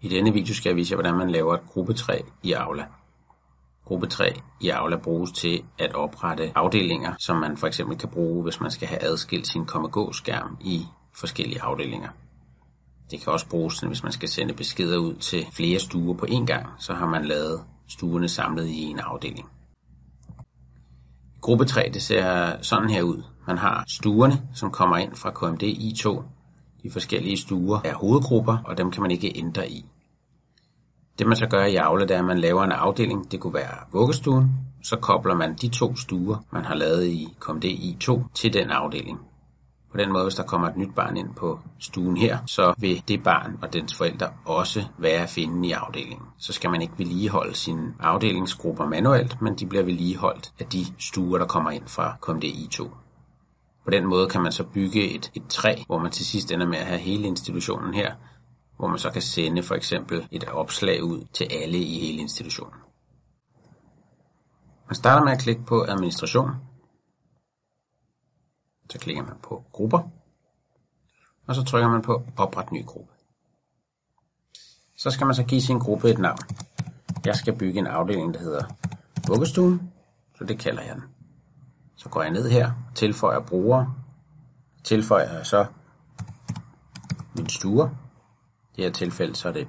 I denne video skal jeg vise jer, hvordan man laver et gruppetræ i Aula. Gruppetræ i Aula bruges til at oprette afdelinger, som man for eksempel kan bruge, hvis man skal have adskilt sin komme-gå-skærm i forskellige afdelinger. Det kan også bruges, hvis man skal sende beskeder ud til flere stuer på én gang, så har man lavet stuerne samlet i en afdeling. Gruppetræ det ser sådan her ud. Man har stuerne, som kommer ind fra KMD I2. De forskellige stuer er hovedgrupper, og dem kan man ikke ændre i. Det man så gør i Aula, det er, at man laver en afdeling. Det kunne være vuggestuen. Så kobler man de to stuer, man har lavet i KMD I2 til den afdeling. På den måde, hvis der kommer et nyt barn ind på stuen her, så vil det barn og dens forældre også være at finde i afdelingen. Så skal man ikke vedligeholde sine afdelingsgrupper manuelt, men de bliver vedligeholdt af de stuer, der kommer ind fra KMDI2. På den måde kan man så bygge et, et træ, hvor man til sidst ender med at have hele institutionen her, hvor man så kan sende for eksempel et opslag ud til alle i hele institutionen. Man starter med at klikke på administration, så klikker man på grupper, og så trykker man på opret ny gruppe. Så skal man så give sin gruppe et navn. Jeg skal bygge en afdeling, der hedder vuggestuen, så det kalder jeg den. Så går jeg ned her, tilføjer brugere, tilføjer jeg så min stuer. I det her tilfælde så er det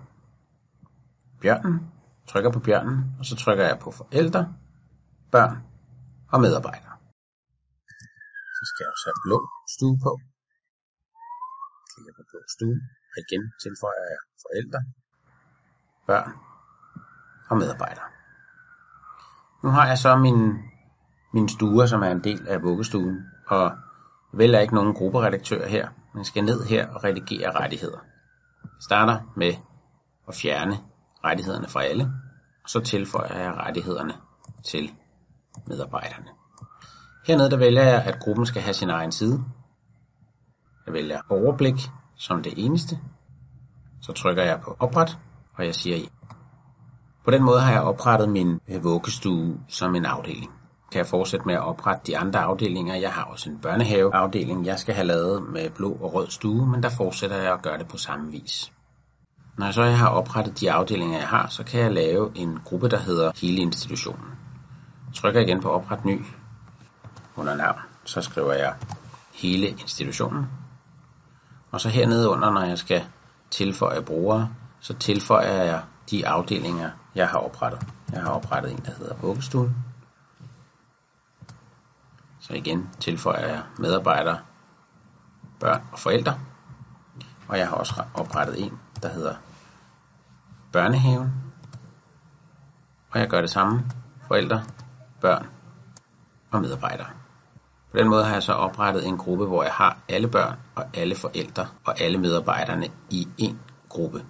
bjørnen, trykker på bjørnen, og så trykker jeg på forældre, børn og medarbejdere. Så skal jeg også have blå stue på. Klikker på blå stue. Og igen tilføjer jeg forældre, børn og medarbejdere. Nu har jeg så min, min stue, som er en del af vuggestuen, og jeg vælger ikke nogen grupperedaktør her, men skal ned her og redigere rettigheder. Starter med at fjerne rettighederne fra alle, og så tilføjer jeg rettighederne til medarbejderne. Hernede der vælger jeg, at gruppen skal have sin egen side. Jeg vælger overblik som det eneste. Så trykker jeg på opret, og jeg siger ja. På den måde har jeg oprettet min øh, vuggestue som en afdeling. Kan jeg fortsætte med at oprette de andre afdelinger. Jeg har også en børnehaveafdeling, jeg skal have lavet med blå og rød stue, men der fortsætter jeg at gøre det på samme vis. Når så jeg har oprettet de afdelinger, jeg har, så kan jeg lave en gruppe, der hedder hele institutionen. Trykker igen på opret ny, under navn, så skriver jeg hele institutionen. Og så hernede under, når jeg skal tilføje brugere, så tilføjer jeg de afdelinger, jeg har oprettet. Jeg har oprettet en, der hedder vuggestuen. Så igen tilføjer jeg medarbejdere, børn og forældre. Og jeg har også oprettet en, der hedder børnehaven. Og jeg gør det samme. Forældre, børn og medarbejdere. På den måde har jeg så oprettet en gruppe, hvor jeg har alle børn og alle forældre og alle medarbejderne i en gruppe.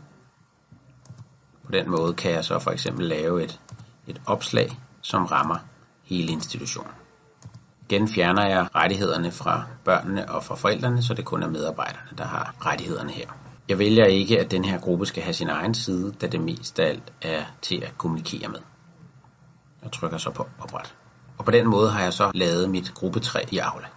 På den måde kan jeg så for eksempel lave et, et opslag, som rammer hele institutionen. Igen fjerner jeg rettighederne fra børnene og fra forældrene, så det kun er medarbejderne, der har rettighederne her. Jeg vælger ikke, at den her gruppe skal have sin egen side, da det mest af alt er til at kommunikere med. Jeg trykker så på opret. Og på den måde har jeg så lavet mit gruppetræ i Aula.